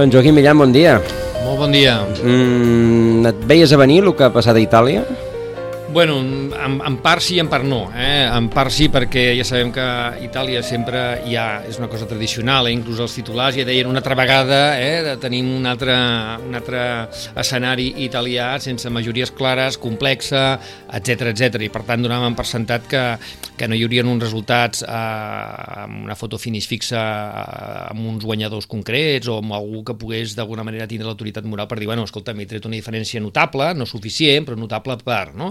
Doncs Joaquim Millan, bon dia. Molt bon dia. Mm, et veies a venir el que ha passat a Itàlia? Bueno, en, en part sí i en part no. Eh? En part sí perquè ja sabem que Itàlia sempre hi ha, és una cosa tradicional, eh? inclús els titulars ja deien una altra vegada eh? tenim un altre, un altre escenari italià sense majories clares, complexa, etc etc. I per tant donàvem per sentat que, que no hi haurien uns resultats eh, amb una foto finish fixa eh, amb uns guanyadors concrets o amb algú que pogués d'alguna manera tindre l'autoritat moral per dir, bueno, escolta, m'he tret una diferència notable, no suficient, però notable per, no?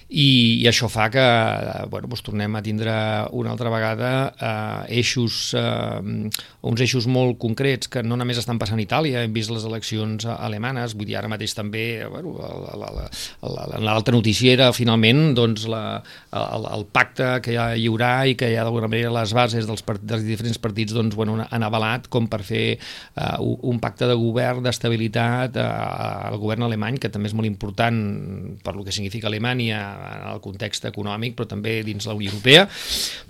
i, i això fa que bueno, doncs tornem a tindre una altra vegada eh, eixos, eh, uns eixos molt concrets que no només estan passant a Itàlia, hem vist les eleccions alemanes, vull dir, ara mateix també bueno, l'altra notícia era finalment doncs, la, el, el pacte que hi haurà i que ha d'alguna manera les bases dels, part, dels diferents partits doncs, bueno, han avalat com per fer eh, un pacte de govern d'estabilitat eh, al govern alemany, que també és molt important per lo que significa Alemanya en el context econòmic, però també dins la Unió Europea,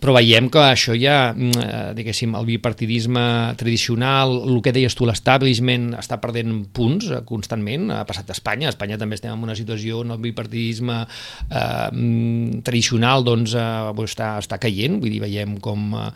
però veiem que això ja, mm, eh, diguéssim, el bipartidisme tradicional, el que deies tu, l'establishment està perdent punts eh, constantment, ha passat a Espanya, a Espanya també estem en una situació on el bipartidisme eh, mm, tradicional doncs, eh, està, està caient, vull dir, veiem com eh,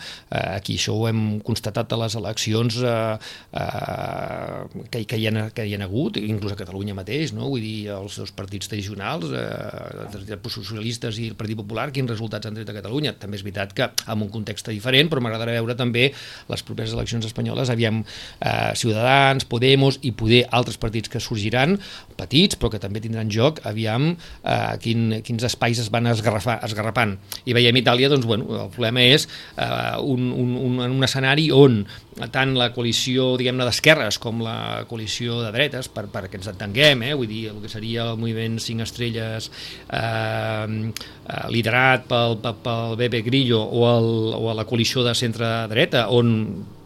aquí això ho hem constatat a les eleccions eh, eh, que, que, hi ha, que hi ha hagut, inclús a Catalunya mateix, no? vull dir, els seus partits tradicionals, eh, socialistes i el Partit Popular, quins resultats han tret a Catalunya. També és veritat que en un context diferent, però m'agradarà veure també les properes eleccions espanyoles, aviam eh, Ciutadans, Podemos i poder altres partits que sorgiran, petits, però que també tindran joc, aviam eh, quin, quins espais es van esgarrafar, esgarrapant. I veiem Itàlia, doncs, bueno, el problema és eh, un, un, un, un escenari on tant la coalició, diguem-ne, d'esquerres com la coalició de dretes, per, perquè ens entenguem, eh, vull dir, el que seria el moviment 5 estrelles eh, eh, liderat pel, pel, pel Bebe Grillo o, el, o a la coalició de centre-dreta, on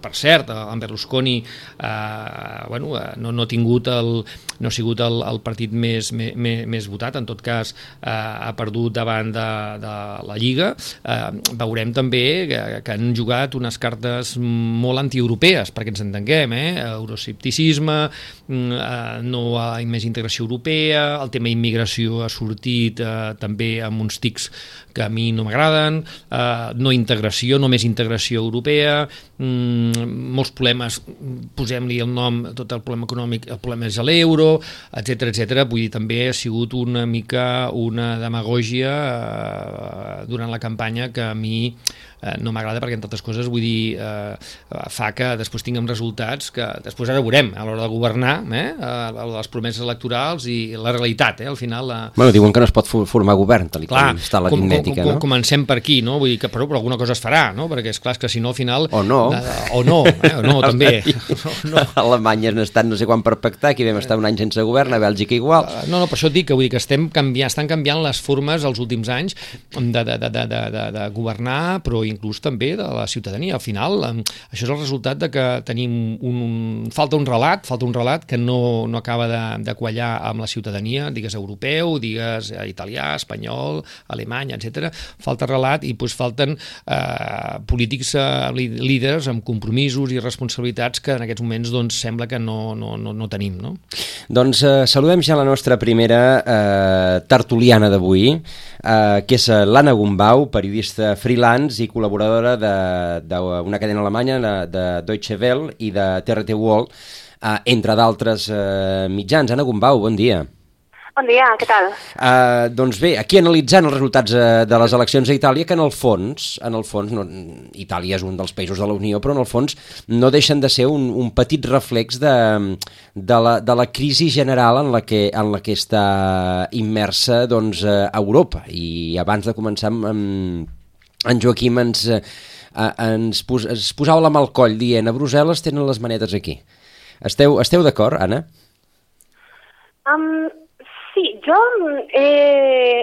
per cert, en Berlusconi eh, bueno, eh, no, no ha tingut el, no ha sigut el, el partit més, més, més votat, en tot cas eh, ha perdut davant de, de la Lliga. Eh, veurem també que, que han jugat unes cartes molt antieuropees, perquè ens entenguem, eh? euroscepticisme, mm, eh, no a més integració europea, el tema immigració ha sortit eh, també amb uns tics que a mi no m'agraden, eh, no integració, només integració europea, mm, molts problemes, posem-li el nom, tot el problema econòmic, el problema és l'euro, etc etc. Vull dir, també ha sigut una mica una demagògia eh, durant la campanya que a mi eh, no m'agrada perquè, entre altres coses, vull dir, eh, fa que després tinguem resultats que després ara veurem a l'hora de governar, eh, les promeses electorals i la realitat, eh, al final... La... Bueno, diuen que no es pot formar govern, tal clar, com està la com, com, com, no? Comencem per aquí, no? Vull dir que, però, però alguna cosa es farà, no? Perquè és clar que si no, al final... O no. Eh, o no, eh, o no, també. no. Alemanya han estat no sé quan per pactar, aquí vam estar un any sense govern, a Bèlgica igual. No, no, per això et dic que vull dir que estem canviant, estan canviant les formes els últims anys de, de, de, de, de, de governar, però inclús també de la ciutadania. Al final, això és el resultat de que tenim un, falta un relat, falta un relat que no, no acaba de, de quallar amb la ciutadania, digues europeu, digues eh, italià, espanyol, alemany, etc. Falta relat i doncs, falten eh, polítics eh, líders amb compromisos i responsabilitats que en aquests moments doncs, sembla que no, no, no, no tenim. No? Doncs eh, saludem ja la nostra primera eh, tertuliana d'avui, eh, que és l'Anna Gumbau, periodista freelance i col·laboradora d'una cadena alemanya, de, de Deutsche Welle i de TRT World, eh, entre d'altres eh, mitjans. Anna Gumbau, bon dia. Bon dia, què tal? Uh, doncs bé, aquí analitzant els resultats uh, de les eleccions a Itàlia, que en el fons, en el fons no, Itàlia és un dels països de la Unió, però en el fons no deixen de ser un, un petit reflex de, de, la, de la crisi general en la que, en la que està immersa doncs, uh, Europa. I abans de començar, um, en Joaquim ens, uh, ens, pos, ens posava la mà al coll dient a Brussel·les tenen les manetes aquí. Esteu, esteu d'acord, Anna? Um, sí, jo he,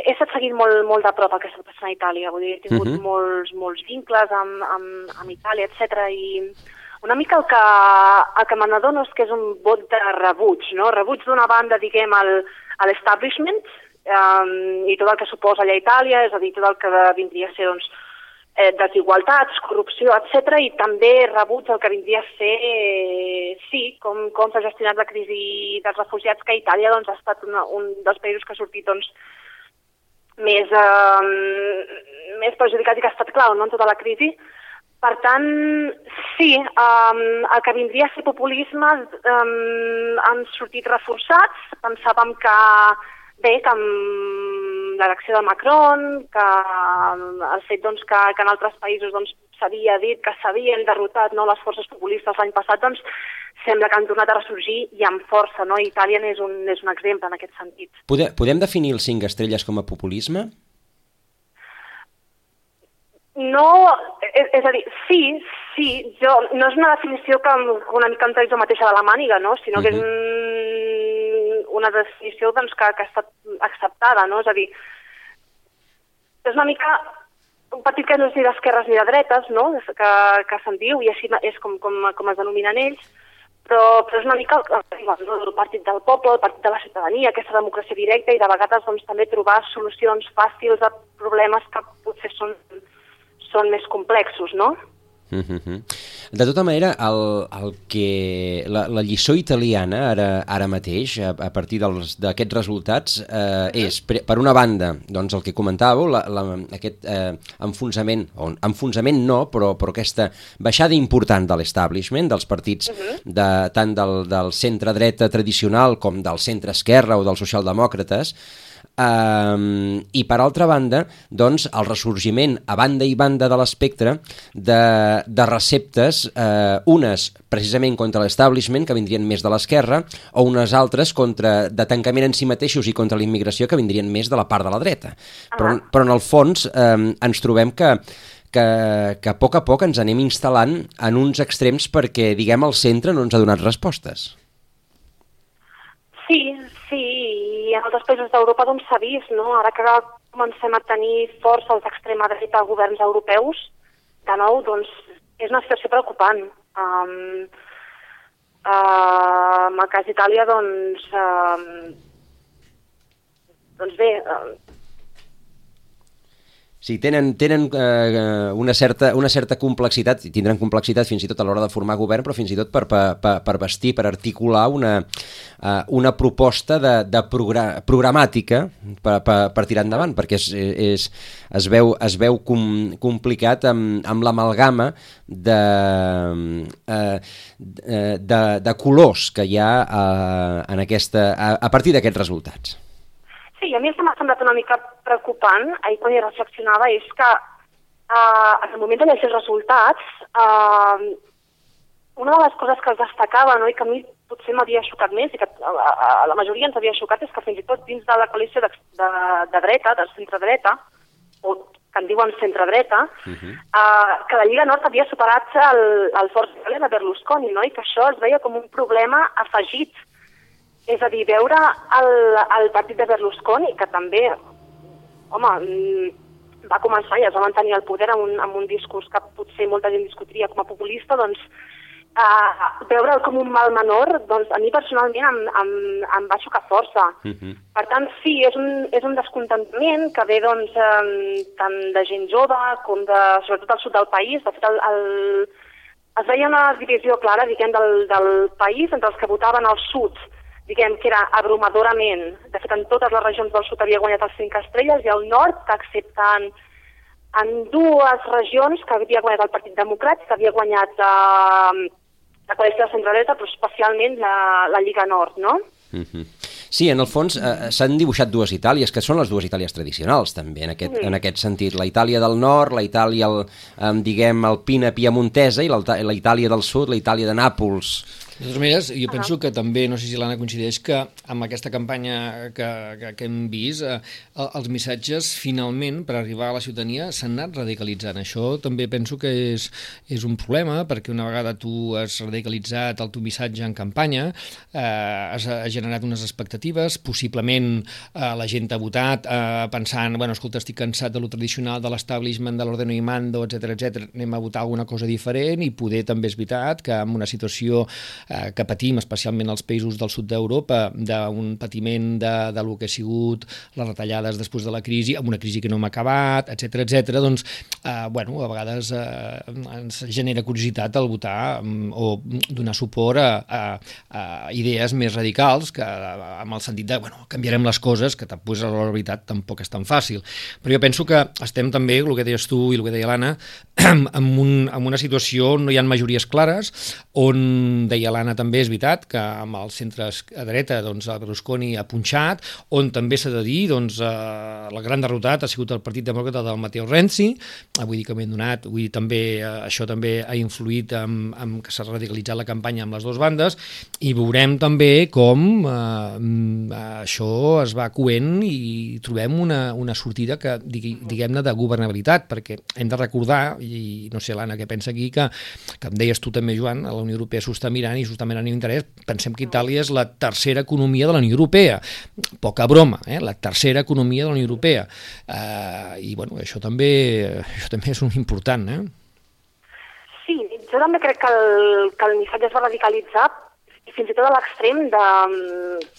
he estat seguint molt, molt de prop el que està passant a Itàlia, vull dir, he tingut uh -huh. molts, molts vincles amb, amb, amb Itàlia, etc. i una mica el que, el que me n'adono és que és un vot de rebuig, no? Rebuig d'una banda, diguem, al, a l'establishment um, i tot el que suposa allà a Itàlia, és a dir, tot el que vindria a ser, doncs, eh, desigualtats, corrupció, etc i també rebuts el que vindria a ser, eh, sí, com, com s'ha gestionat la crisi dels refugiats, que Itàlia doncs, ha estat una, un dels països que ha sortit doncs, més, eh, més perjudicat i que ha estat clau no, en tota la crisi. Per tant, sí, um, el que vindria a ser populisme um, han sortit reforçats. Pensàvem que Bé, que amb l'elecció de Macron, que el fet doncs, que, que en altres països doncs, s'havia dit que s'havien derrotat no, les forces populistes l'any passat, doncs sembla que han tornat a ressorgir i amb força. No? Itàlia és un, és un exemple en aquest sentit. Podem, podem definir els cinc estrelles com a populisme? No, és, és a dir, sí, sí, jo, no és una definició que una mica em traig jo mateixa de la màniga, no? sinó uh -huh. que és mhm. un una definició doncs, que, que ha estat acceptada, no? És a dir, és una mica un partit que no és ni d'esquerres ni de dretes, no? que, que se'n diu, i així és com, com, com es denominen ells, però, però és una mica el, el, el partit del poble, el partit de la ciutadania, aquesta democràcia directa i de vegades doncs, també trobar solucions fàcils a problemes que potser són, són més complexos, no? Mm -hmm. De tota manera, el, el que, la, la lliçó italiana ara, ara mateix, a, a partir d'aquests resultats, eh, és, per, per una banda, doncs el que comentàveu, la, la, aquest eh, enfonsament, o enfonsament no, però, però aquesta baixada important de l'establishment, dels partits de, tant del, del centre-dreta tradicional com del centre-esquerra o dels socialdemòcrates, Um, I per altra banda, doncs, el ressorgiment a banda i banda de l'espectre de, de receptes, eh, unes precisament contra l'establishment, que vindrien més de l'esquerra, o unes altres contra de tancament en si mateixos i contra la immigració, que vindrien més de la part de la dreta. Però, però en el fons eh, ens trobem que que, que a poc a poc ens anem instal·lant en uns extrems perquè, diguem, el centre no ens ha donat respostes. Sí, sí, i en altres països d'Europa doncs s'ha vist, no? Ara que comencem a tenir forces d'extrema dreta a governs europeus, de nou, doncs, és una situació preocupant. Um, uh, el cas d'Itàlia, doncs, um, doncs bé, uh, Sí, tenen, tenen eh, una, certa, una certa complexitat, i tindran complexitat fins i tot a l'hora de formar govern, però fins i tot per, per, per vestir, per articular una, eh, una proposta de, de progra programàtica per, per, per tirar endavant, perquè és, és, es veu, es veu com, complicat amb, amb l'amalgama de, eh, de, de colors que hi ha eh, en aquesta, a, a partir d'aquests resultats. Sí, a mi el que m'ha semblat una mica preocupant, ahir quan hi reflexionava, és que eh, en el moment de llegir els resultats, eh, una de les coses que es destacava no, i que a mi potser m'havia xocat més i que a, a, a la majoria ens havia xocat és que fins i tot dins de la coalició de, de, de dreta, del centre-dreta, o que en diuen centre-dreta, uh -huh. eh, que la Lliga Nord havia superat el, el Italia de Berlusconi, no? i que això es veia com un problema afegit és a dir, veure el, el partit de Berlusconi, que també, home, mm, va començar i es va mantenir el poder amb un, amb un discurs que potser molta gent discutiria com a populista, doncs uh, veure'l com un mal menor, doncs a mi personalment em, em, em va xocar força. Uh mhm. -huh. Per tant, sí, és un, és un descontentament que ve doncs, um, tant de gent jove com de, sobretot al sud del país. De fet, el, el, es veia una divisió clara, diguem, del, del país entre els que votaven al sud, diguem que era abrumadorament, de fet en totes les regions del sud havia guanyat els 5 estrelles i al nord, exceptant en dues regions que havia guanyat el Partit Democràtic, que havia guanyat eh, la coalició de centre-dreta, però especialment la, la Lliga Nord, no? Mm -hmm. Sí, en el fons eh, s'han dibuixat dues Itàlies, que són les dues Itàlies tradicionals, també, en aquest, en aquest sentit. La Itàlia del nord, la Itàlia, el, eh, diguem, alpina piemontesa, i l'Alta- la Itàlia del sud, la Itàlia de Nàpols. De totes maneres, jo penso que també, no sé si l'Anna coincideix, que amb aquesta campanya que, que, que hem vist, eh, el- els missatges finalment per arribar a la ciutadania s'han anat radicalitzant. Això també penso que és, és un problema, perquè una vegada tu has radicalitzat el teu missatge en campanya, eh, has, has generat unes expectatives, possiblement eh, la gent ha votat eh, pensant, bueno, escolta, estic cansat de lo tradicional, de l'establishment, de l'ordeno i mando, etc etc. anem a votar alguna cosa diferent i poder també és veritat que en una situació eh, que patim, especialment als països del sud d'Europa, d'un patiment de, de lo que ha sigut les retallades després de la crisi, amb una crisi que no hem acabat, etc etc. doncs, eh, bueno, a vegades eh, ens genera curiositat el votar mm, o donar suport a, a, a idees més radicals que amb el sentit de, bueno, canviarem les coses, que tampoc, a la veritat tampoc és tan fàcil. Però jo penso que estem també, el que deies tu i el que deia l'Anna, en, un, en una situació on no hi ha majories clares, on deia l'Anna també és veritat que amb els centres a dreta doncs, el Berlusconi ha punxat, on també s'ha de dir doncs, eh, el gran derrotat ha sigut el Partit Demòcrata del Matteo Renzi, eh, vull dir que m'he donat, vull dir també eh, això també ha influït en, en que s'ha radicalitzat la campanya amb les dues bandes. I veurem també com eh, mm, això es va coent i trobem una, una sortida que diguem-ne de governabilitat perquè hem de recordar, i no sé l'Anna què pensa aquí, que, que em deies tu també Joan, a la Unió Europea s'ho està mirant i mirant amb interès, pensem que Itàlia és la tercera economia de la Unió Europea poca broma, eh? la tercera economia de la Unió Europea eh, i bueno, això també, això també és un important eh? Sí, jo també crec que el, que el missatge es va radicalitzar i fins i tot a l'extrem de,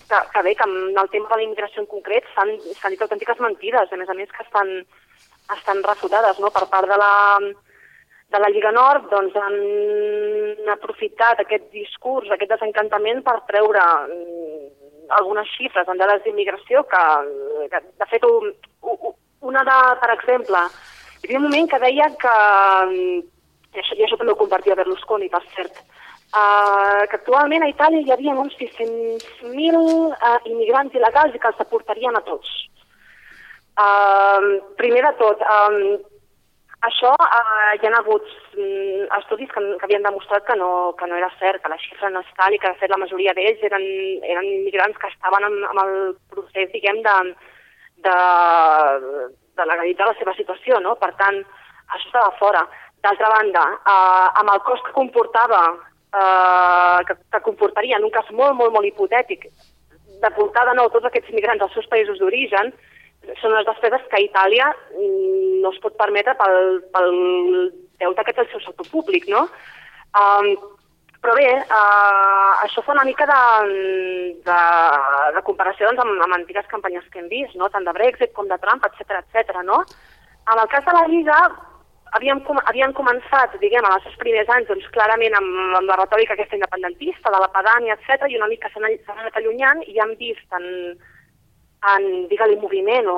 que, que bé, que en el tema de la immigració en concret s'han dit autèntiques mentides, a més a més que estan, estan refutades no? per part de la, de la Lliga Nord, doncs han aprofitat aquest discurs, aquest desencantament per treure mm, algunes xifres en dades d'immigració que, que, de fet, un, un- una de, per exemple, hi havia un moment que deia que, mm, i això, i això també ho compartia Berlusconi, per cert, uh, que actualment a Itàlia hi havia uns 600.000 uh, immigrants il·legals i que els deportarien a tots. Uh, primer de tot, um, això uh, hi ha hagut um, estudis que, que havien demostrat que no, que no era cert, que la xifra no és tal i que de fet la majoria d'ells eren, eren immigrants que estaven amb, amb el procés, diguem, de, de, de legalitzar la seva situació, no? Per tant, això estava fora. D'altra banda, eh, amb el cost que comportava, eh, que, que comportaria en un cas molt, molt, molt hipotètic, de portar de nou tots aquests migrants als seus països d'origen, són unes despeses que Itàlia mm, no es pot permetre pel, pel deute que té el seu sector públic, no? Um, però bé, uh, això fa una mica de, de, de comparació doncs, amb, amb antigues campanyes que hem vist, no? tant de Brexit com de Trump, etc etc. no? En el cas de la Lliga, havíem, com, havien començat, diguem, en els seus primers anys, doncs, clarament amb, amb la retòrica aquesta independentista, de la pedània, etc i una mica s'han anat allunyant i han vist en, en digue-li, moviment o,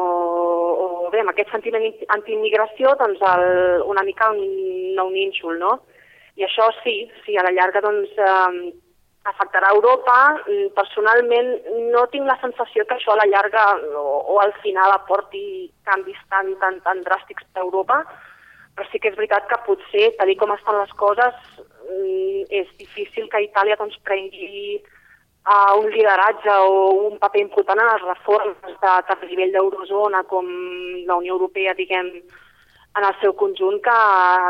o bé, amb aquest sentiment anti- antiimmigració, doncs el, una mica un, un nínxol, no? I això sí, sí, a la llarga doncs, eh, afectarà Europa. Mm, Personalment no tinc la sensació que això a la llarga o, o al final aporti canvis tan, tan, tan dràstics per Europa, però sí que és veritat que potser, tal com estan les coses, mm, és difícil que Itàlia doncs, prengui uh, un lideratge o un paper important en les reformes de, tant a nivell d'eurozona com la Unió Europea, diguem, en el seu conjunt que,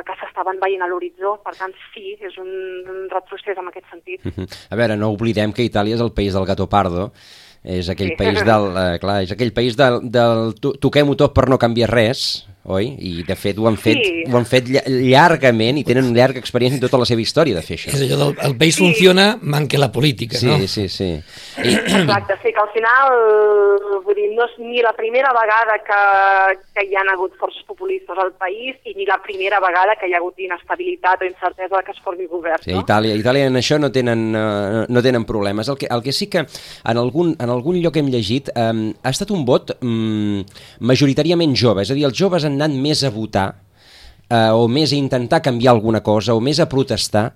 que s'estaven veient a l'horitzó. Per tant, sí, és un, un retrocés en aquest sentit. Mhm. A veure, no oblidem que Itàlia és el país del gato pardo, és aquell Sí. país del... Eh, clar, és aquell país del, del to- toquem-ho tot per no canviar res, oi? I de fet ho han fet, Sí. ho han fet lla- llargament i tenen una llarga experiència en tota la seva història de fer això. És allò del el país funciona, manca la política, Sí, no? sí, sí. I, Exacte, sí, que al final, vull dir, no és ni la primera vegada que, que hi ha hagut forces populistes al país i ni la primera vegada que hi ha hagut inestabilitat o incertesa que es formi govern, Sí, a no? Itàlia, Itàlia en això no tenen, uh, no tenen problemes. El que, el que sí que en algun, en algun lloc hem llegit um, ha estat un vot um, majoritàriament jove, és a dir, els joves han anat més a votar uh, o més a intentar canviar alguna cosa o més a protestar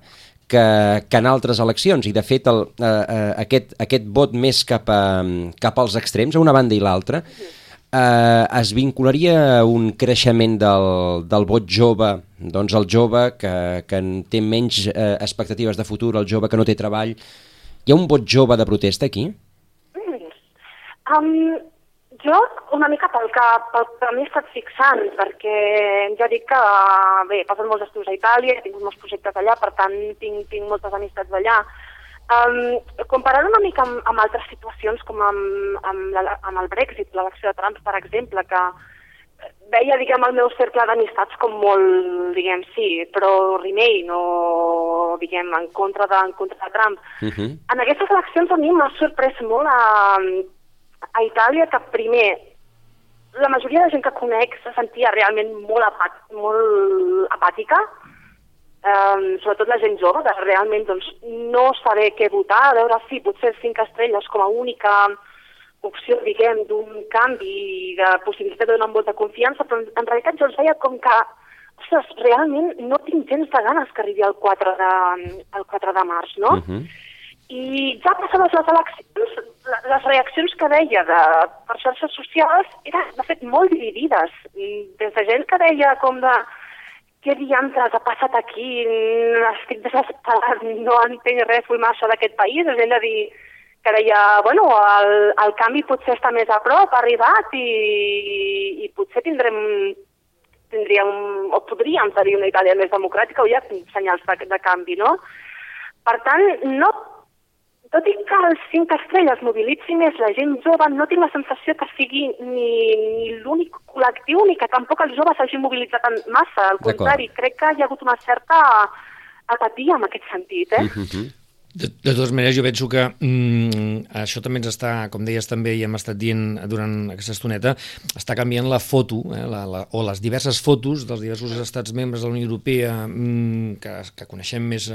que, que en altres eleccions, i de fet el, eh, eh, aquest, aquest vot més cap, a, cap als extrems, a una banda i l'altra, eh, es vincularia a un creixement del, del vot jove, doncs el jove que, que té menys eh, expectatives de futur, el jove que no té treball. Hi ha un vot jove de protesta aquí? Um, jo, una mica pel que, pel que m'he estat fixant, perquè ja dic que, bé, he passat molts estudis a Itàlia, he tingut molts projectes allà, per tant, tinc, tinc moltes amistats allà. Um, comparant una mica amb, amb altres situacions, com amb, amb, la, amb el Brexit, l'elecció de Trump, per exemple, que veia, diguem, el meu cercle d'amistats com molt, diguem, sí, però Remain o, diguem, en contra de, en contra de Trump. Uh -huh. En aquestes eleccions a mi m'ha sorprès molt a, a Itàlia que primer la majoria de gent que conec se sentia realment molt, apà molt apàtica, um, sobretot la gent jove, de realment doncs, no saber què votar, a veure si potser cinc estrelles com a única opció, diguem, d'un canvi de possibilitat de donar de confiança, però en, realitat jo els veia com que ostres, realment no tinc gens de ganes que arribi el 4 de, el 4 de març, no? Uh -huh. I ja passades les eleccions, les reaccions que deia de, per xarxes socials eren, de fet, molt dividides. Des de gent que deia com de què diantres ha passat aquí, estic desesperat, no entenc res, vull marxar d'aquest país, és gent de dir que deia, bueno, el, el canvi potser està més a prop, ha arribat i, i potser tindrem tindríem, o podríem tenir una Itàlia més democràtica o hi ha senyals de, de canvi, no? Per tant, no tot i que els cinc estrelles mobilitzi més la gent jove, no tinc la sensació que sigui ni, ni l'únic col·lectiu ni que tampoc els joves s'hagin mobilitzat massa. Al contrari, crec que hi ha hagut una certa apatia en aquest sentit. Eh? Uh -huh. De, de totes maneres, jo penso que mm, això també ens està, com deies també i hem estat dient durant aquesta estoneta, està canviant la foto, eh, la, la, o les diverses fotos dels diversos estats membres de la Unió Europea mm, que, que coneixem més,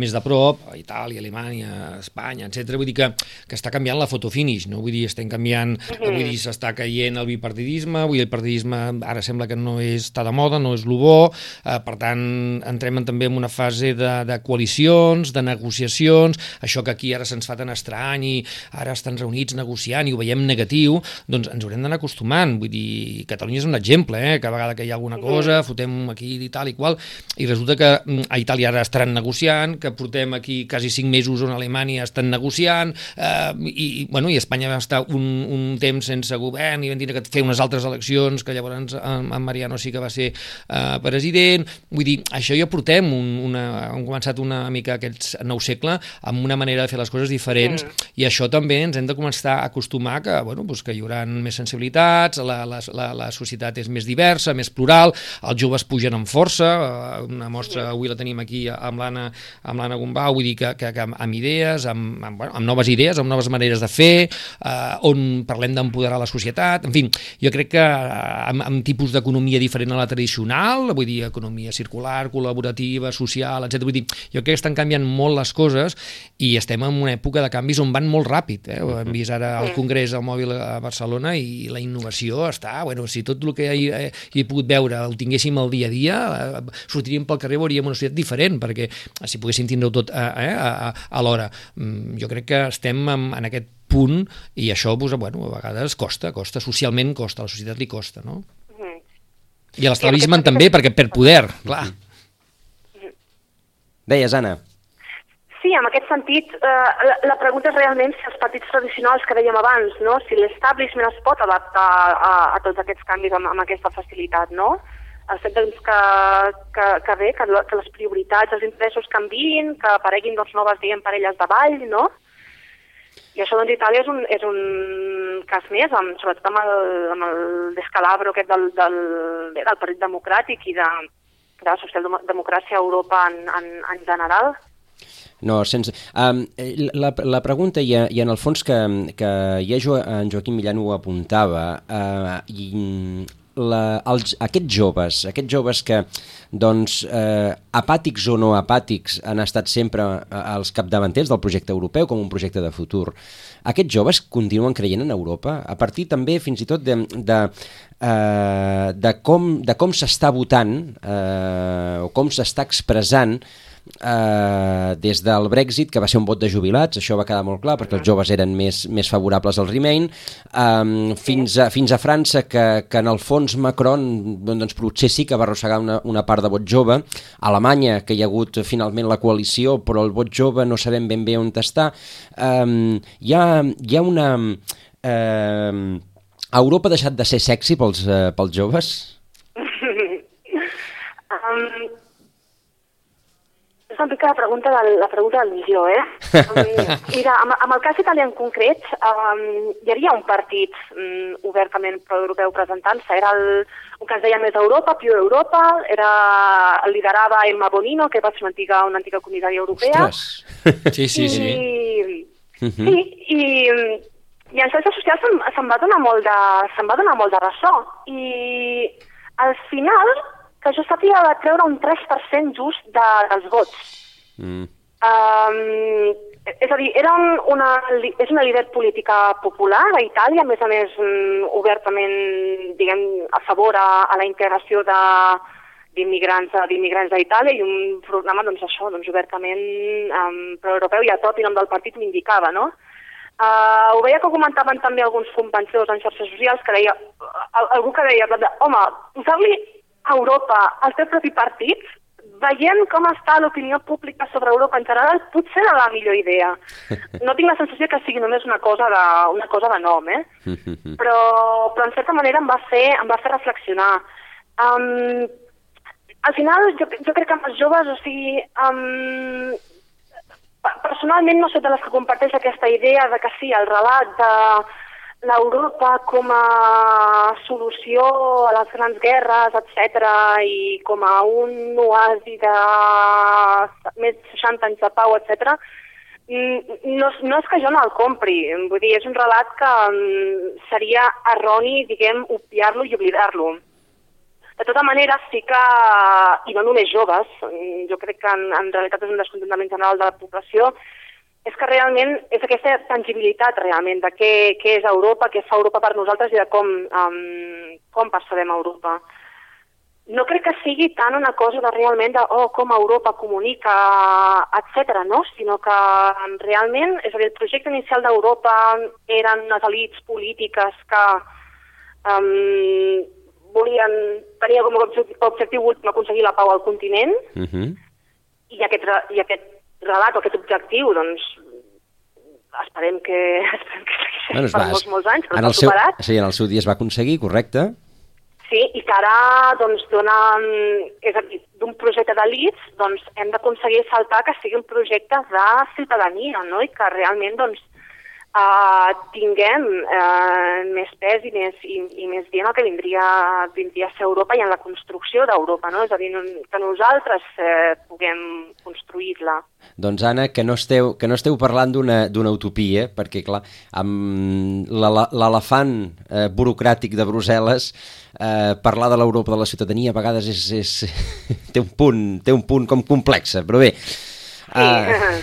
més de prop, Itàlia, Alemanya, Espanya, etc. Vull dir que, que està canviant la foto finish, no? Vull dir, estem canviant, mm -hmm. vull dir, s'està caient el bipartidisme, vull dir, el partidisme ara sembla que no és, està de moda, no és el bo, eh, per tant, entrem en, també en una fase de, de coalicions, de negociació, eleccions, això que aquí ara se'ns fa tan estrany i ara estan reunits negociant i ho veiem negatiu, doncs ens haurem d'anar acostumant. Vull dir, Catalunya és un exemple, eh? que a vegada que hi ha alguna cosa, fotem aquí i tal i qual, i resulta que mm, a Itàlia ara estan negociant, que portem aquí quasi cinc mesos on a Alemanya estan negociant, eh, i, i, bueno, i Espanya va estar un, un temps sense govern i van dir que fer unes altres eleccions, que llavors en, en Mariano sí que va ser eh, president. Vull dir, això ja portem un, una, hem començat una mica aquest nou segle amb una manera de fer les coses diferents mm. i això també ens hem de començar a acostumar que, bueno, doncs que hi haurà més sensibilitats, la, la, la, la societat és més diversa, més plural, els joves pugen amb força, eh, una mostra avui la tenim aquí amb l'Anna amb l'Anna Gombau, vull dir que, que, que amb idees, amb, amb, bueno, amb noves idees, amb noves maneres de fer, eh, on parlem d'empoderar la societat, en fi, jo crec que eh, amb, amb tipus d'economia diferent a la tradicional, vull dir, economia circular, col·laborativa, social, etc. Vull dir, jo crec que estan canviant molt les coses i estem en una època de canvis on van molt ràpid. Eh? Ho hem vist ara al Congrés al mòbil a Barcelona i la innovació està... Bueno, si tot el que hi, he, hi he pogut veure el tinguéssim al dia a dia, eh, sortiríem pel carrer i veuríem una societat diferent, perquè si poguéssim tindre-ho tot eh, eh, a, a l'hora. Mm, jo crec que estem en, en aquest punt i això pues, bueno, a vegades costa, costa, socialment costa, a la societat li costa, no? I a l'estalvisme també, perquè per poder, clar. Deies, Anna. Sí, en aquest sentit, eh, la, la pregunta és realment si els partits tradicionals que dèiem abans, no? si l'establishment es pot adaptar a, a tots aquests canvis amb, amb aquesta facilitat, no? Fet doncs, que, que, que bé, que, que les prioritats, els interessos canvin, que apareguin doncs, noves diguem, parelles de ball, no? I això doncs Itàlia és un, és un cas més, amb, sobretot amb el, amb el descalabro aquest del, del, del Partit Democràtic i de, de la socialdemocràcia a Europa en, en, en general. No, sense... Um, la, la pregunta, i, i en el fons que, que ja jo, en Joaquim Millán ho apuntava, uh, i la, els, aquests joves, aquests joves que, doncs, eh, apàtics o no apàtics, han estat sempre els capdavanters del projecte europeu com un projecte de futur. Aquests joves continuen creient en Europa, a partir també fins i tot de, de, eh, de com, de com s'està votant eh, o com s'està expressant eh, des del Brexit, que va ser un vot de jubilats, això va quedar molt clar, perquè els joves eren més, més favorables al Remain, eh, fins, a, fins a França, que, que en el fons Macron doncs, potser sí que va arrossegar una, una part de vot jove, a Alemanya, que hi ha hagut finalment la coalició, però el vot jove no sabem ben bé on està, eh, hi, ha, hi ha una... Eh, Europa ha deixat de ser sexy pels, eh, pels joves? um, és una mica la pregunta, del, la pregunta del milió, eh? Um, mira, amb, amb el cas italià en concret, um, hi havia un partit um, obertament pro-europeu presentant-se. Era el, un que es deia Més Europa, Più Europa, era, el liderava Emma Bonino, que va ser una antiga, una antiga comissària europea. Ostres! Sí, sí, sí. I, Mhm. sí, i, i en xarxes socials se'n se va donar molt de, se'n va donar molt de ressò. I al final, que jo sàpiga, va treure un 3% just de, dels vots. Mm. Um, és a dir, era un, una, és una líder política popular a Itàlia, a més a més mm, obertament diguem, a favor a, a la integració de d'immigrants d'immigrants a Itàlia i un programa doncs això, doncs obertament um, pro-europeu i a tot i nom del partit m'indicava, no? Uh, ho veia que comentaven també alguns companys en xarxes socials que deia, al- algú que deia, de, home, posar-li a Europa el teu propi partit veient com està l'opinió pública sobre Europa en general, potser era la millor idea. No tinc la sensació que sigui només una cosa de, una cosa de nom, eh? Però, però en certa manera em va fer, em va fer reflexionar. Um, al final, jo, jo crec que amb els joves, o sigui, um, pe- personalment no soc de les que comparteix aquesta idea de que sí, el relat de l'Europa com a solució a les grans guerres, etc i com a un oasi de més de 60 anys de pau, etc. No, no és que jo no el compri, vull dir, és un relat que mm, seria erroni, diguem, obviar-lo i oblidar-lo. De tota manera, sí que, i no només joves, mm, jo crec que en, en realitat és un descontentament general de la població, és que realment és aquesta tangibilitat realment de què, què és Europa, què fa Europa per nosaltres i de com, um, com percebem Europa. No crec que sigui tant una cosa de realment de oh, com Europa comunica, etc. no? sinó que um, realment, és a dir, el projecte inicial d'Europa eren unes elites polítiques que um, volien, tenia com a objectiu, últim aconseguir la pau al continent, Mhm. i aquest, i aquest relat o aquest objectiu, doncs, esperem que, esperem que segueixi Bueno, per va, molts, molts anys, però en s'ha el seu, superat. sí, en el seu dia es va aconseguir, correcte? Sí, i que ara, doncs, dona, és a dir, d'un projecte d'elits, doncs, hem d'aconseguir saltar que sigui un projecte de ciutadania, no?, i que realment, doncs, uh, tinguem uh, més pes i més, i, i més dient el que vindria, vindria a ser Europa i en la construcció d'Europa, no? És a dir, que nosaltres eh, puguem construir-la. Doncs Anna, que no esteu, que no esteu parlant d'una utopia, perquè clar, amb l'ele- l'elefant eh, burocràtic de Brussel·les, eh, parlar de l'Europa de la ciutadania a vegades és, és, té, un punt, té un punt com complexa, però bé, Uh,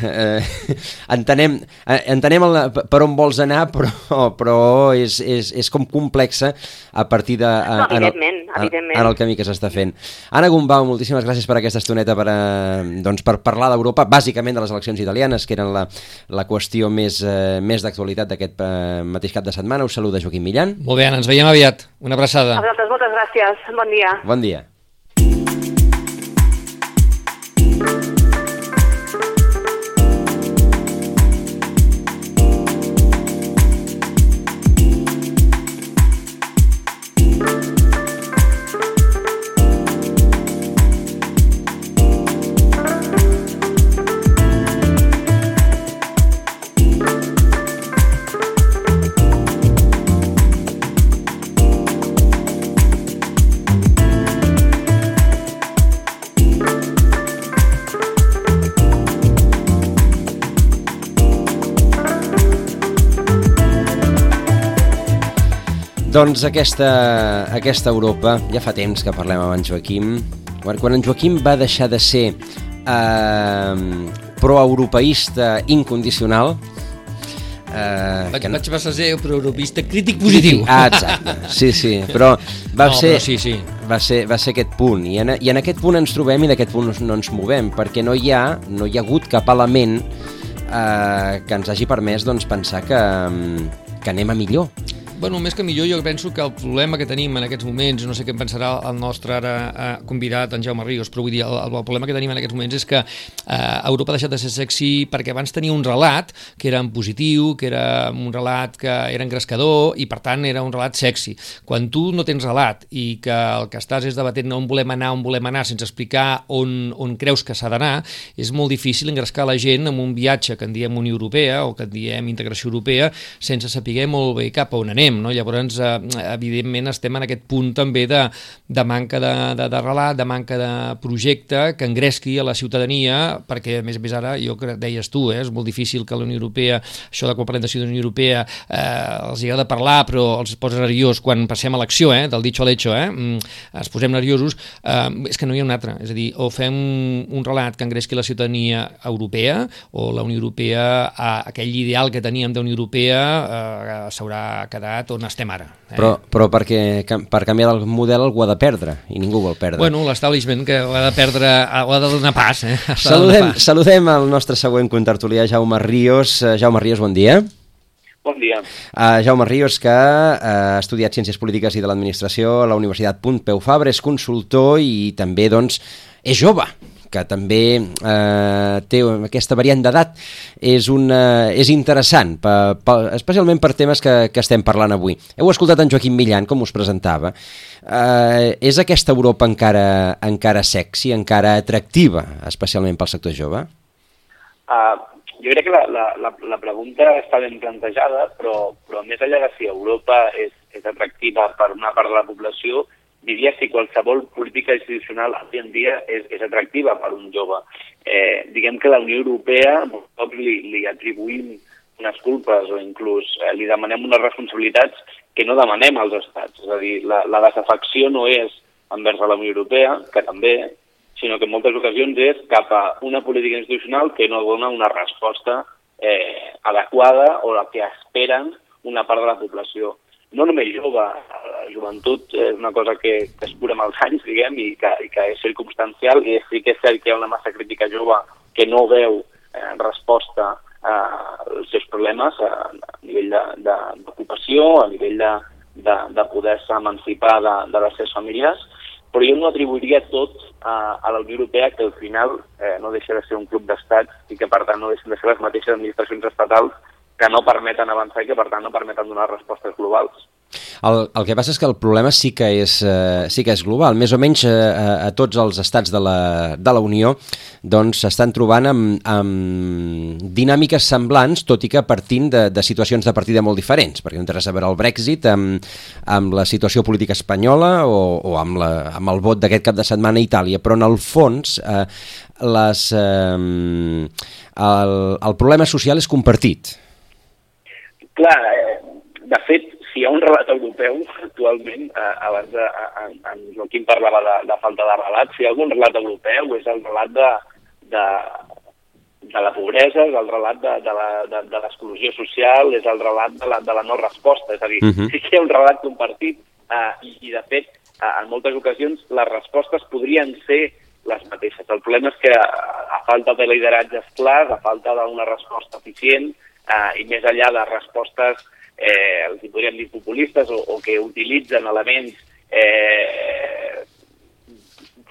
uh, entenem, uh, entenem el, per on vols anar, però, però és, és, és com complexa a partir de... No, en el- evidentment, en- evidentment. En el camí que s'està fent. Anna Gumbau, moltíssimes gràcies per aquesta estoneta per, eh, doncs per parlar d'Europa, bàsicament de les eleccions italianes, que eren la, la qüestió més, eh, més d'actualitat d'aquest eh, mateix cap de setmana. Us saluda Joaquim Millan. Molt bé, Anna, ens veiem aviat. Una abraçada. A vosaltres, moltes gràcies. Bon dia. Bon dia. Doncs aquesta, aquesta Europa, ja fa temps que parlem amb en Joaquim, quan, en Joaquim va deixar de ser eh, proeuropeista incondicional, Eh, Vaig, que no- vaig passar a ser pro-europista crític positiu. Ah, exacte, sí, sí, però va No, ser... però sí, sí. Va ser, va ser aquest punt, I en, i en aquest punt ens trobem i d'aquest punt no ens movem, perquè no hi ha, no hi ha hagut cap element eh, que ens hagi permès doncs, pensar que, mm, que anem a millor. Bueno, més que millor, jo penso que el problema que tenim en aquests moments, no sé què en pensarà el nostre ara eh, convidat, en Jaume Ríos, però vull dir, el, el problema que tenim en aquests moments és que eh, Europa ha deixat de ser sexy perquè abans tenia un relat que era en positiu, que era un relat que era engrescador i, per tant, era un relat sexy. Quan tu no tens relat i que el que estàs és debatent on volem anar, on volem anar, sense explicar on, on creus que s'ha d'anar, és molt difícil engrescar la gent amb un viatge que en diem Unió Europea o que en diem integració europea sense saber molt bé cap a on anem. No? Llavors, eh, evidentment, estem en aquest punt també de, de manca de, de, de relat, de manca de projecte que engresqui a la ciutadania, perquè, a més a més, ara, jo crec, deies tu, eh, és molt difícil que la Unió Europea, això de quan parlem de ciutadania europea, eh, els agrada parlar, però els posa nerviós quan passem a l'acció, eh, del dicho a l'hecho, eh, mm, es posem nerviosos, eh, és que no hi ha un altre. És a dir, o fem un relat que engresqui la ciutadania europea, o la Unió Europea, a aquell ideal que teníem d'Unió Europea, eh, s'haurà quedat on estem ara. Eh? Però, però perquè per canviar el model algú ha de perdre, i ningú vol perdre. Bueno, l'establishment que ho ha de perdre, ho ha de donar pas, eh? De donar saludem, pas. saludem el nostre següent contertulià, Jaume Ríos. Eh, Jaume Ríos, bon dia. Bon dia. Uh, Jaume Ríos, que uh, ha estudiat Ciències Polítiques i de l'Administració a la Universitat Pompeu Fabra, és consultor i també, doncs, és jove que també eh, té aquesta variant d'edat, és, una, és interessant, pa, pa, especialment per temes que, que estem parlant avui. Heu escoltat en Joaquim Millan, com us presentava. Eh, és aquesta Europa encara, encara sexy, encara atractiva, especialment pel sector jove? Uh, jo crec que la, la, la, la pregunta està ben plantejada, però, però més enllà de si Europa és, és atractiva per una part de la població, diria si qualsevol política institucional avui en dia és, és atractiva per un jove. Eh, diguem que la Unió Europea, cops li, li atribuïm unes culpes o inclús eh, li demanem unes responsabilitats que no demanem als estats. És a dir, la, la desafecció no és envers la Unió Europea, que també, sinó que en moltes ocasions és cap a una política institucional que no dona una resposta eh, adequada o la que esperen una part de la població. No només jove, joventut és una cosa que, que es cura amb els anys, diguem, i que, i que és circumstancial, i sí que és cert que hi ha una massa crítica jove que no veu eh, resposta als seus problemes a, a nivell d'ocupació, a nivell de, de, de poder-se emancipar de, de les seves famílies, però jo no atribuiria tot a, a la Unió Europea, que al final eh, no deixa de ser un club d'estats i que per tant no deixen de ser les mateixes administracions estatals que no permeten avançar i que per tant no permeten donar respostes globals. El, el que passa és que el problema sí que és, eh, sí que és global. Més o menys eh, a, tots els estats de la, de la Unió doncs s'estan trobant amb, amb dinàmiques semblants, tot i que partint de, de situacions de partida molt diferents, perquè no té res a veure el Brexit amb, amb la situació política espanyola o, o amb, la, amb el vot d'aquest cap de setmana a Itàlia, però en el fons eh, les, eh, el, el problema social és compartit. Clar, eh, de fet, hi ha un relat europeu actualment, eh, abans de, en, en Joaquim parlava de, de falta de relat, si hi ha algun relat europeu és el relat de, de, de la pobresa, és el relat de, de la- de, de l'exclusió social, és el relat de la, de la no resposta. És a dir, Mhm. sí que hi ha un relat compartit eh, i, i, de fet, eh, en moltes ocasions les respostes podrien ser les mateixes. El problema és que a, a falta de lideratges clars, a falta d'una resposta eficient eh, i més enllà de respostes, eh, els hi podríem dir populistes o, o que utilitzen elements eh,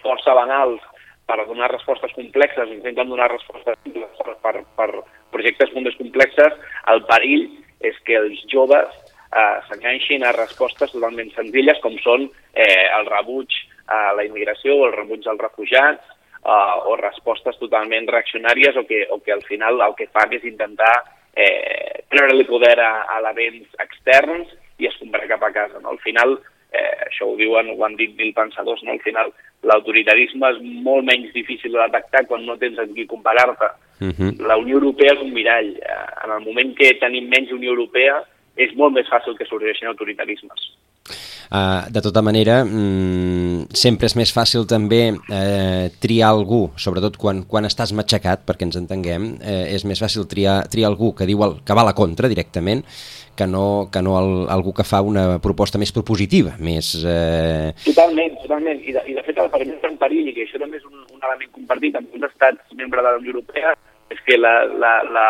força banals per donar respostes complexes, intenten donar respostes per, per, per projectes molt més complexes, el perill és que els joves eh, s'enganxin a respostes totalment senzilles com són eh, el rebuig a la immigració o el rebuig als refugiats eh, o respostes totalment reaccionàries o que, o que al final el que fan és intentar eh, treure-li poder a, a elements externs i es comprar cap a casa. No? Al final, eh, això ho diuen, ho han dit mil pensadors, no? al final l'autoritarisme és molt menys difícil de detectar quan no tens amb qui comparar-te. Uh -huh. La Unió Europea és un mirall. Eh, En el moment que tenim menys Unió Europea és molt més fàcil que sorgeixin autoritarismes. Uh, de tota manera, mm, sempre és més fàcil també eh, triar algú, sobretot quan, quan estàs matxacat, perquè ens entenguem, eh, és més fàcil triar, triar algú que diu el, que va a la contra directament, que no, que no el, algú que fa una proposta més propositiva, més... Eh... Totalment, totalment. I de, i de fet, el perill en perill, i que això també és un, un element compartit amb uns estats membres de la Unió Europea, és que la, la, la,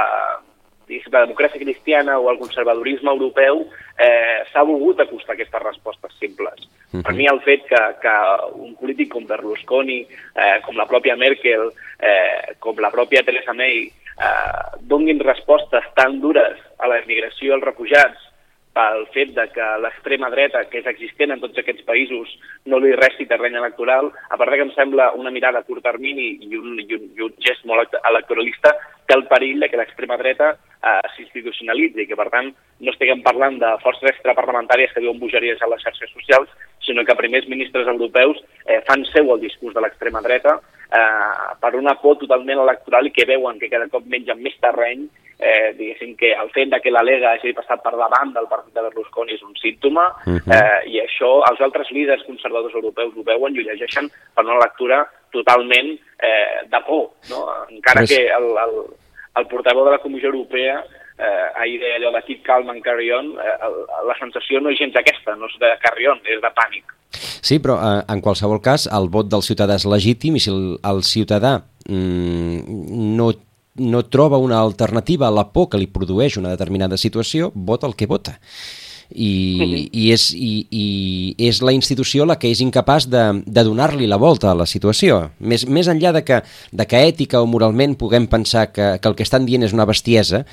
la democràcia cristiana o el conservadorisme europeu eh, s'ha volgut acostar a aquestes respostes simples. Uh -huh. Per mi el fet que, que un polític com Berlusconi, eh, com la pròpia Merkel, eh, com la pròpia Theresa May, eh, donguin respostes tan dures a la immigració i als refugiats pel fet de que l'extrema dreta, que és existent en tots aquests països, no li resti terreny electoral, a part que em sembla una mirada a curt termini i un, i un, i un gest molt electoralista, té el perill de que l'extrema dreta eh, s'institucionalitzi, que per tant no estiguem parlant de forces extraparlamentàries que diuen bogeries a les xarxes socials, sinó que primers ministres europeus eh, fan seu el discurs de l'extrema dreta eh, per una por totalment electoral i que veuen que cada cop mengen més terreny, eh, diguéssim que el fet de que la Lega hagi passat per davant del partit de Berlusconi és un símptoma, uh -huh. eh, i això els altres líders conservadors europeus ho veuen i ho llegeixen per una lectura totalment eh, de por, no? encara que el, el, el portaveu de la Comissió Europea eh, ahir deia allò de keep calm and carry on, eh, la sensació no és gens aquesta, no és de carry on, és de pànic. Sí, però eh, en qualsevol cas el vot del ciutadà és legítim i si el, el ciutadà mm, no, no troba una alternativa a la por que li produeix una determinada situació, vota el que vota i, uh -huh. i, és, i, i és la institució la que és incapaç de, de donar-li la volta a la situació. Més, més enllà de que, de que ètica o moralment puguem pensar que, que el que estan dient és una bestiesa,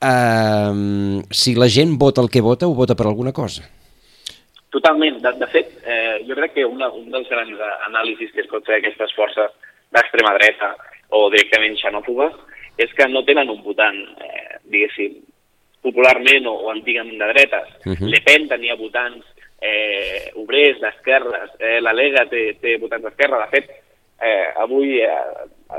eh, si la gent vota el que vota, ho vota per alguna cosa. Totalment. De, de fet, eh, jo crec que una, un dels grans anàlisis que es pot fer d'aquestes forces d'extrema dreta o directament xenòfobes és que no tenen un votant, eh, diguéssim, popularment o, o antigament de dretes. Uh -huh. Le Pen tenia votants eh, obrers, d'esquerres, eh, la Lega té, té votants d'esquerra. De fet, eh, avui eh,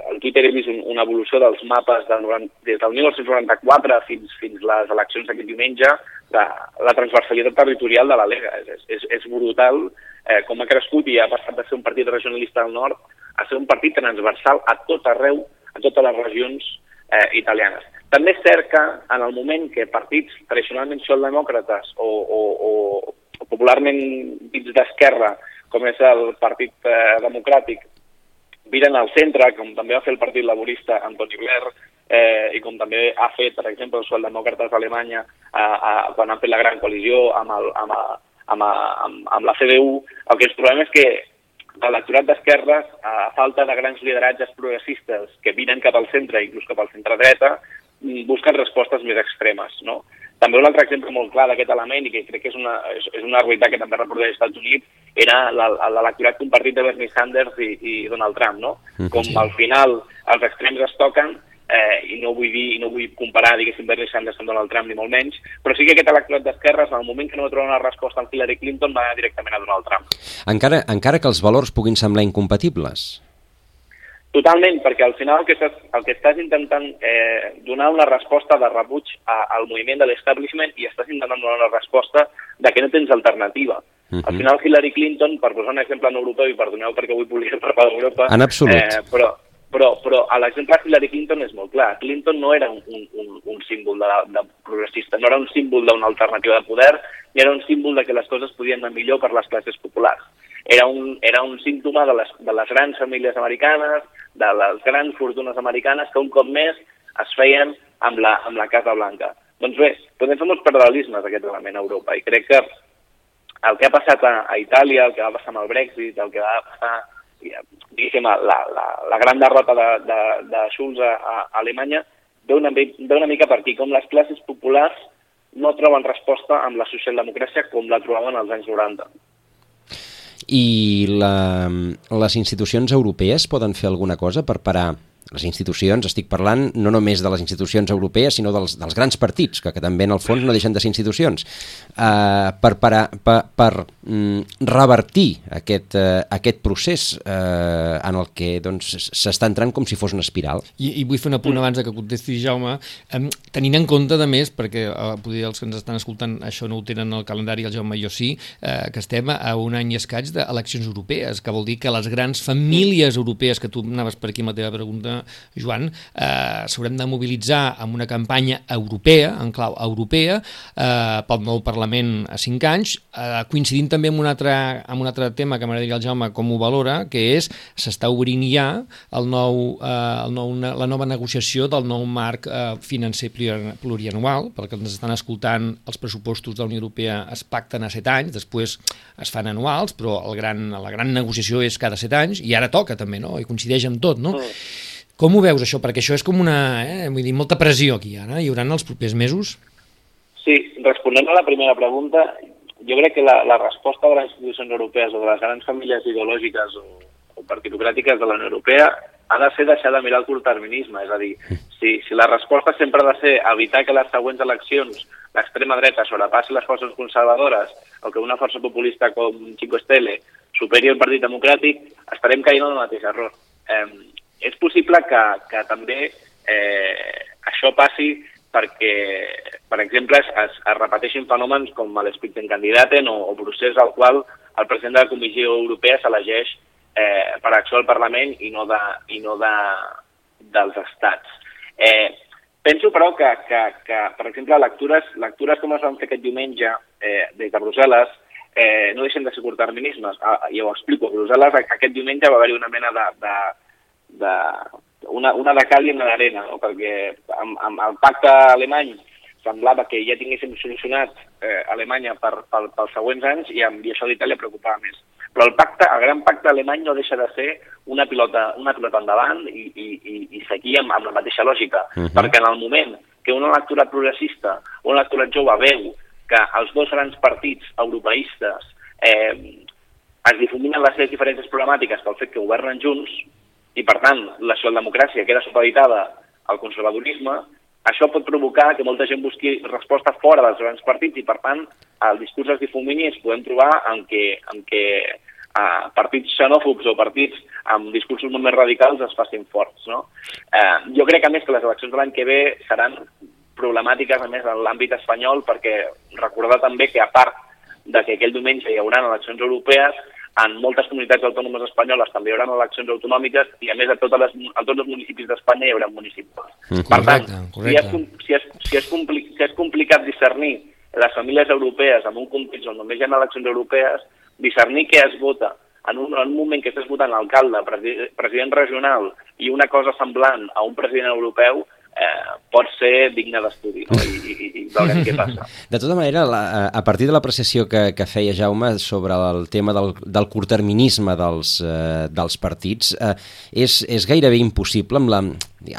al Twitter he vist un, una evolució dels mapes del 90, des del 1994 fins, fins les eleccions d'aquest diumenge, de la transversalitat territorial de la Lega. És, és, és brutal eh, com ha crescut i ha passat de ser un partit regionalista al nord a ser un partit transversal a tot arreu, a totes les regions eh, italianes. També és cert que en el moment que partits tradicionalment socialdemòcrates o, o, o, o popularment dits d'esquerra, com és el Partit eh, Democràtic, viren al centre, com també va fer el Partit Laborista amb Tony Blair, eh, i com també ha fet, per exemple, els socialdemòcrates d'Alemanya eh, eh, quan han fet la gran coalició amb, el, amb, amb, amb, amb la CDU, el que ens trobem és que l'electorat d'esquerres, a falta de grans lideratges progressistes que viren cap al centre, inclús cap al centre-dreta, mm, busquen respostes més extremes. No? També un altre exemple molt clar d'aquest element, i que crec que és una, és, és una realitat que també reprodueix als Estats Units, era l'electorat compartit de Bernie Sanders i, i Donald Trump, no? Mm, Com al final els extrems es toquen, eh, i no vull dir, i no vull comparar, diguéssim, Bernie Sanders amb Donald Trump, ni molt menys, però sí que aquest electorat d'esquerres, en el moment que no va trobar una resposta amb Hillary Clinton, va directament a Donald Trump. Encara, encara que els valors puguin semblar incompatibles. Totalment, perquè al final el que estàs, el que estàs intentant eh, donar una resposta de rebuig a, al moviment de l'establishment i estàs intentant donar una resposta de que no tens alternativa. Uh -huh. Al final Hillary Clinton, per posar un exemple en europeu i perdoneu perquè avui volia parlar d'Europa... En absolut. Eh, però, però, però l'exemple de Hillary Clinton és molt clar. Clinton no era un, un, un símbol de, de progressista, no era un símbol d'una alternativa de poder, ni era un símbol de que les coses podien anar millor per les classes populars. Era un, era un símptoma de les, de les grans famílies americanes, de les grans fortunes americanes que un cop més es feien amb la, amb la Casa Blanca. Doncs bé, podem fer molts paral·lelismes aquest element a Europa i crec que el que ha passat a, a Itàlia, el que va passar amb el Brexit, el que va passar, diguéssim, la, la, la gran derrota de, de, de Schulz a, a Alemanya, ve una, ve una mica per aquí, com les classes populars no troben resposta amb la socialdemocràcia com la trobaven als anys 90 i la, les institucions europees poden fer alguna cosa per parar les institucions, estic parlant no només de les institucions europees, sinó dels, dels grans partits, que, que també en el fons no deixen de ser institucions, eh, per, per, per, per mm, revertir aquest, eh, aquest procés eh, en el que doncs, s'està doncs, entrant com si fos una espiral. I, i vull fer un apunt abans de que contesti Jaume, eh, tenint en compte, de més, perquè eh, poder els que ens estan escoltant això no ho tenen al calendari, el Jaume i jo sí, eh, que estem a un any i escaig d'eleccions europees, que vol dir que les grans famílies europees, que tu anaves per aquí amb la teva pregunta, Joan, eh, s'haurem de mobilitzar amb una campanya europea, en clau europea, eh, pel nou Parlament a 5 anys, eh, coincidint també amb un altre, amb un altre tema que m'agradaria el Jaume com ho valora, que és s'està obrint ja el nou, eh, el nou, la nova negociació del nou marc eh, financer plurianual, perquè ens estan escoltant els pressupostos de la Unió Europea es pacten a 7 anys, després es fan anuals, però el gran, la gran negociació és cada 7 anys, i ara toca també, no? i coincideix amb tot, no? Mm. Com ho veus, això? Perquè això és com una... Eh, vull dir, molta pressió aquí, ara. Hi haurà els propers mesos? Sí, responent a la primera pregunta, jo crec que la, la resposta de les institucions europees o de les grans famílies ideològiques o, o partitocràtiques de la Unió Europea ha de ser deixar de mirar el curtterminisme. És a dir, si, si la resposta sempre ha de ser evitar que les següents eleccions l'extrema dreta sobrepassi les forces conservadores o que una força populista com Chico Estele superi el Partit Democràtic, estarem caient en el mateix error. Eh, és possible que, que també eh, això passi perquè, per exemple, es, es, repeteixin fenòmens com l'Spitzenkandidaten o, o procés al qual el president de la Comissió Europea s'elegeix eh, per acció al Parlament i no, de, i no de, dels estats. Eh, penso, però, que, que, que, per exemple, lectures, lectures com es van fer aquest diumenge eh, des de Brussel·les eh, no deixen de ser curtterminismes. Ah, ja ho explico. A Brussel·les aquest diumenge va haver-hi una mena de, de, de, una, una de cal i una d'arena, no? perquè amb, amb el pacte alemany semblava que ja tinguéssim solucionat eh, Alemanya per, per, pels següents anys i, amb, i això d'Itàlia preocupava més. Però el pacte, el gran pacte alemany no deixa de ser una pilota, una pilota endavant i, i, i, i seguir amb, amb la mateixa lògica, uh -huh. perquè en el moment que una lectura progressista o una lectura jove veu que els dos grans partits europeistes eh, es difuminen les seves diferències problemàtiques pel fet que governen junts, i per tant la socialdemocràcia queda supeditada al conservadorisme, això pot provocar que molta gent busqui resposta fora dels grans partits i per tant el discurs es difumini i podem trobar en què, en què uh, partits xenòfobs o partits amb discursos molt més radicals es facin forts. No? Uh, jo crec a més que les eleccions de l'any que ve seran problemàtiques a més en l'àmbit espanyol perquè recordar també que a part de que aquell diumenge hi haurà eleccions europees, en moltes comunitats autònomes espanyoles també hi haurà eleccions autonòmiques i a més a, totes les, a tots els municipis d'Espanya hi haurà municipals. Mm, per tant, correcte. si és, si, és, si, és compli, si és complicat discernir les famílies europees en un context on només hi ha eleccions europees, discernir què es vota en un, en un moment que estàs votant alcalde, president regional i una cosa semblant a un president europeu, eh, pot ser digne d'estudi no? I, i, i veurem què passa. De tota manera, la, a partir de l'apreciació que, que feia Jaume sobre el tema del, del curterminisme dels, eh, dels partits, eh, és, és gairebé impossible amb, la,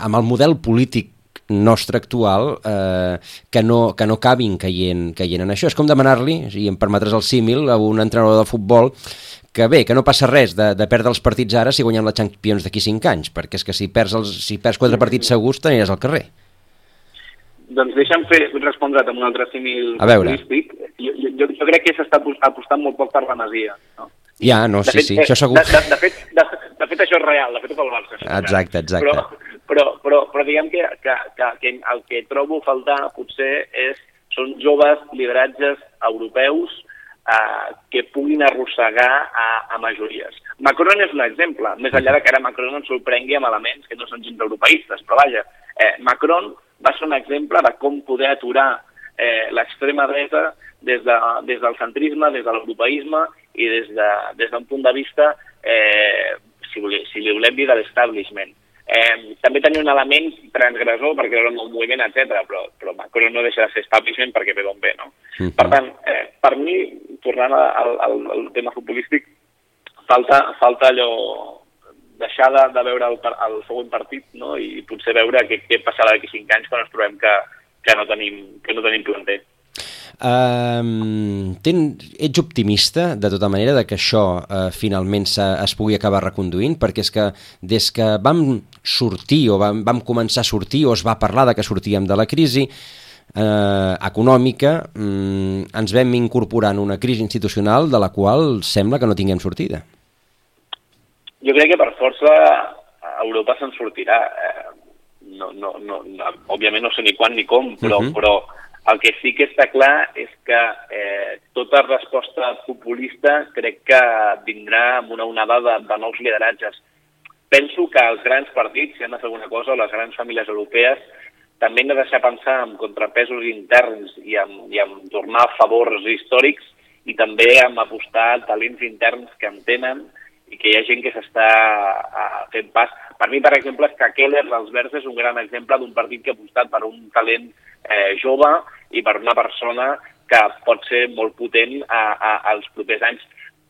amb el model polític nostre actual eh, que, no, que no acabin caient, caient en això. És com demanar-li, i em permetràs el símil, a un entrenador de futbol que bé, que no passa res de, de perdre els partits ara si guanyem la Champions d'aquí 5 anys, perquè és que si perds, els, si perds quatre partits segurs t'aniràs al carrer. Doncs deixa'm fer, respondre't amb un altre símil a veure. Jo, jo, jo crec que s'està apostant molt poc per la Masia. No? Ja, no, sí, fet, sí, això segur. De, de, de, fet, de, de fet, això és real, de fet, tot el Barça. Exacte, exacte. Però, però, però, però diguem que, que, que, que el que trobo faltar potser és, són joves lideratges europeus eh, que puguin arrossegar a, a majories. Macron és un exemple, més enllà de que ara Macron ens sorprengui amb elements que no són gens europeistes, però vaja, eh, Macron va ser un exemple de com poder aturar eh, l'extrema dreta des, de, des del centrisme, des de l'europeisme i des d'un de, des punt de vista, eh, si, voli, si li volem dir, de l'establishment. Eh, també tenia un element transgressor perquè era un moviment, etc. Però, però Macron no deixa de ser establishment perquè ve d'on ve, no? Uh -huh. Per tant, eh, per mi, tornant al, al, al tema futbolístic, falta, falta allò deixar de, de veure el, el següent partit no? i potser veure què, què passarà d'aquí cinc anys quan ens trobem que, que, no tenim, que no tenim planter. Uh, ten, ets optimista, de tota manera, de que això uh, finalment es pugui acabar reconduint? Perquè és que des que vam sortir o vam, vam començar a sortir o es va parlar de que sortíem de la crisi eh, econòmica, um, ens vam incorporar en una crisi institucional de la qual sembla que no tinguem sortida. Jo crec que per força Europa se'n sortirà. Eh, no, no, no, no, òbviament no sé ni quan ni com, però, uh -huh. però el que sí que està clar és que eh, tota resposta populista crec que vindrà amb una onada de, de nous lideratges. Penso que els grans partits, si han de fer alguna cosa, o les grans famílies europees, també han de deixar pensar en contrapesos interns i en, i en tornar favors històrics i també en apostar talents interns que en tenen i que hi ha gent que s'està fent pas. Per mi, per exemple, és que Keller dels Verds és un gran exemple d'un partit que ha apostat per un talent eh, jove i per una persona que pot ser molt potent a, a, als propers anys.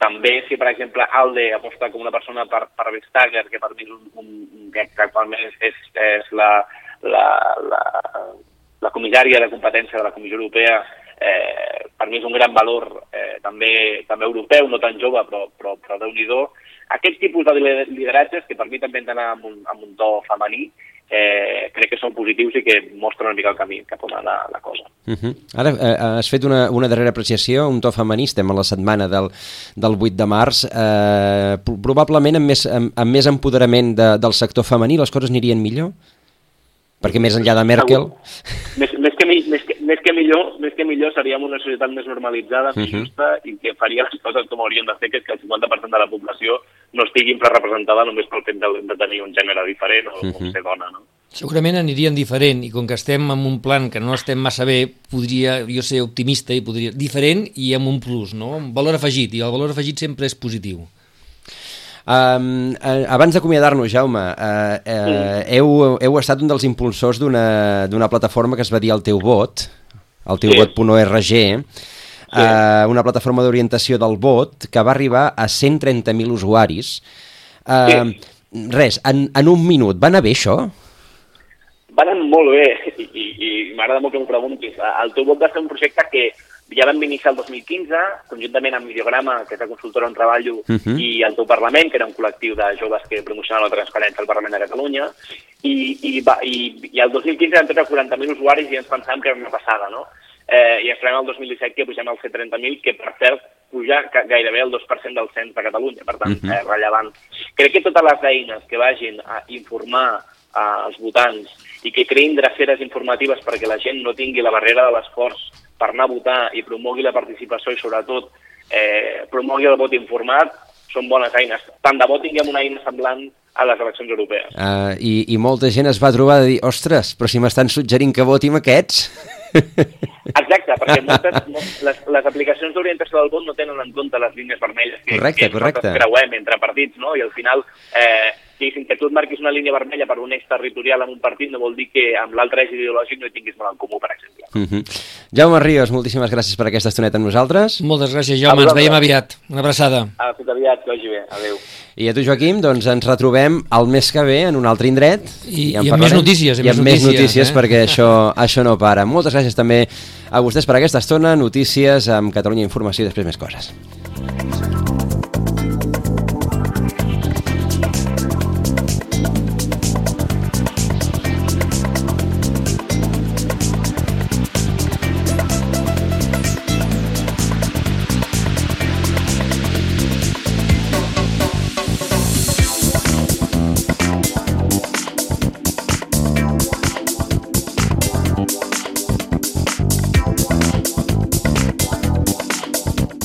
També, si per exemple Alde aposta com una persona per, per Vestager, que per mi és un, un que actualment és, és, és la, la, la, la comissària de competència de la Comissió Europea, eh, per mi és un gran valor eh, també, també europeu, no tan jove, però, però, però déu nhi Aquest tipus de lideratges, que per mi també han d'anar amb, un, amb un to femení, eh, crec que són positius i que mostren una mica el camí cap on la, la cosa. Uh -huh. Ara eh, has fet una, una darrera apreciació, un to femení, estem a la setmana del, del 8 de març, eh, probablement amb més, amb, amb més empoderament de, del sector femení les coses anirien millor? Perquè més enllà de Merkel... Més, més, que, més, que, més, que millor, més que millor seríem una societat més normalitzada, més uh -huh. justa i que faria les coses com haurien de fer, que és que el 50% de la població no estigui representada només pel fet de, de tenir un gènere diferent o, uh -huh. o ser dona, no? Segurament anirien diferent i com que estem en un plan que no estem massa bé, podria jo ser optimista i podria diferent i amb un plus, no? Un valor afegit i el valor afegit sempre és positiu. Um, uh, abans d'acomiadar-nos, Jaume, uh, uh, mm. heu, heu estat un dels impulsors d'una plataforma que es va dir El teu vot, el teu sí. vot.org, sí. uh, una plataforma d'orientació del vot que va arribar a 130.000 usuaris. Uh, sí. Res, en, en un minut, va anar bé això? Va anar molt bé i, i, i m'agrada molt que m'ho preguntis. El teu vot va ser un projecte que ja vam iniciar el 2015, conjuntament amb Videograma, que és la consultora on treballo, uh -huh. i el teu Parlament, que era un col·lectiu de joves que promocionava la transparència al Parlament de Catalunya, i, i, va, i, i el 2015 vam tenir 40.000 usuaris i ens pensàvem que era una passada, no? Eh, I esperem el 2017 que pugem al C30.000, que per cert puja gairebé el 2% del cens de Catalunya, per tant, uh -huh. eh, rellevant. Crec que totes les eines que vagin a informar als votants i que creïn dreceres informatives perquè la gent no tingui la barrera de l'esforç per anar a votar i promogui la participació i sobretot eh, promogui el vot informat, són bones eines. Tant de bo tinguem una eina semblant a les eleccions europees. Uh, i, I molta gent es va trobar de dir, ostres, però si m'estan suggerint que voti amb aquests... Exacte, perquè moltes, les, les aplicacions d'orientació del vot no tenen en compte les línies vermelles que, correcte, que correcte. creuem entre partits, no? I al final eh, diguéssim, que tu et marquis una línia vermella per un eix territorial en un partit no vol dir que amb l'altre eix ideològic no hi tinguis molt en comú, per exemple. Uh -huh. Jaume Ríos, moltíssimes gràcies per aquesta estoneta amb nosaltres. Moltes gràcies, Jaume. Ens veiem aviat. Una abraçada. A tot aviat, que vagi bé. Adéu. I a tu, Joaquim, doncs ens retrobem el mes que ve en un altre indret. I, i, amb, i amb més notícies. I amb més notícies, eh? perquè això, això no para. Moltes gràcies també a vostès per aquesta estona. Notícies amb Catalunya Informació i després més coses.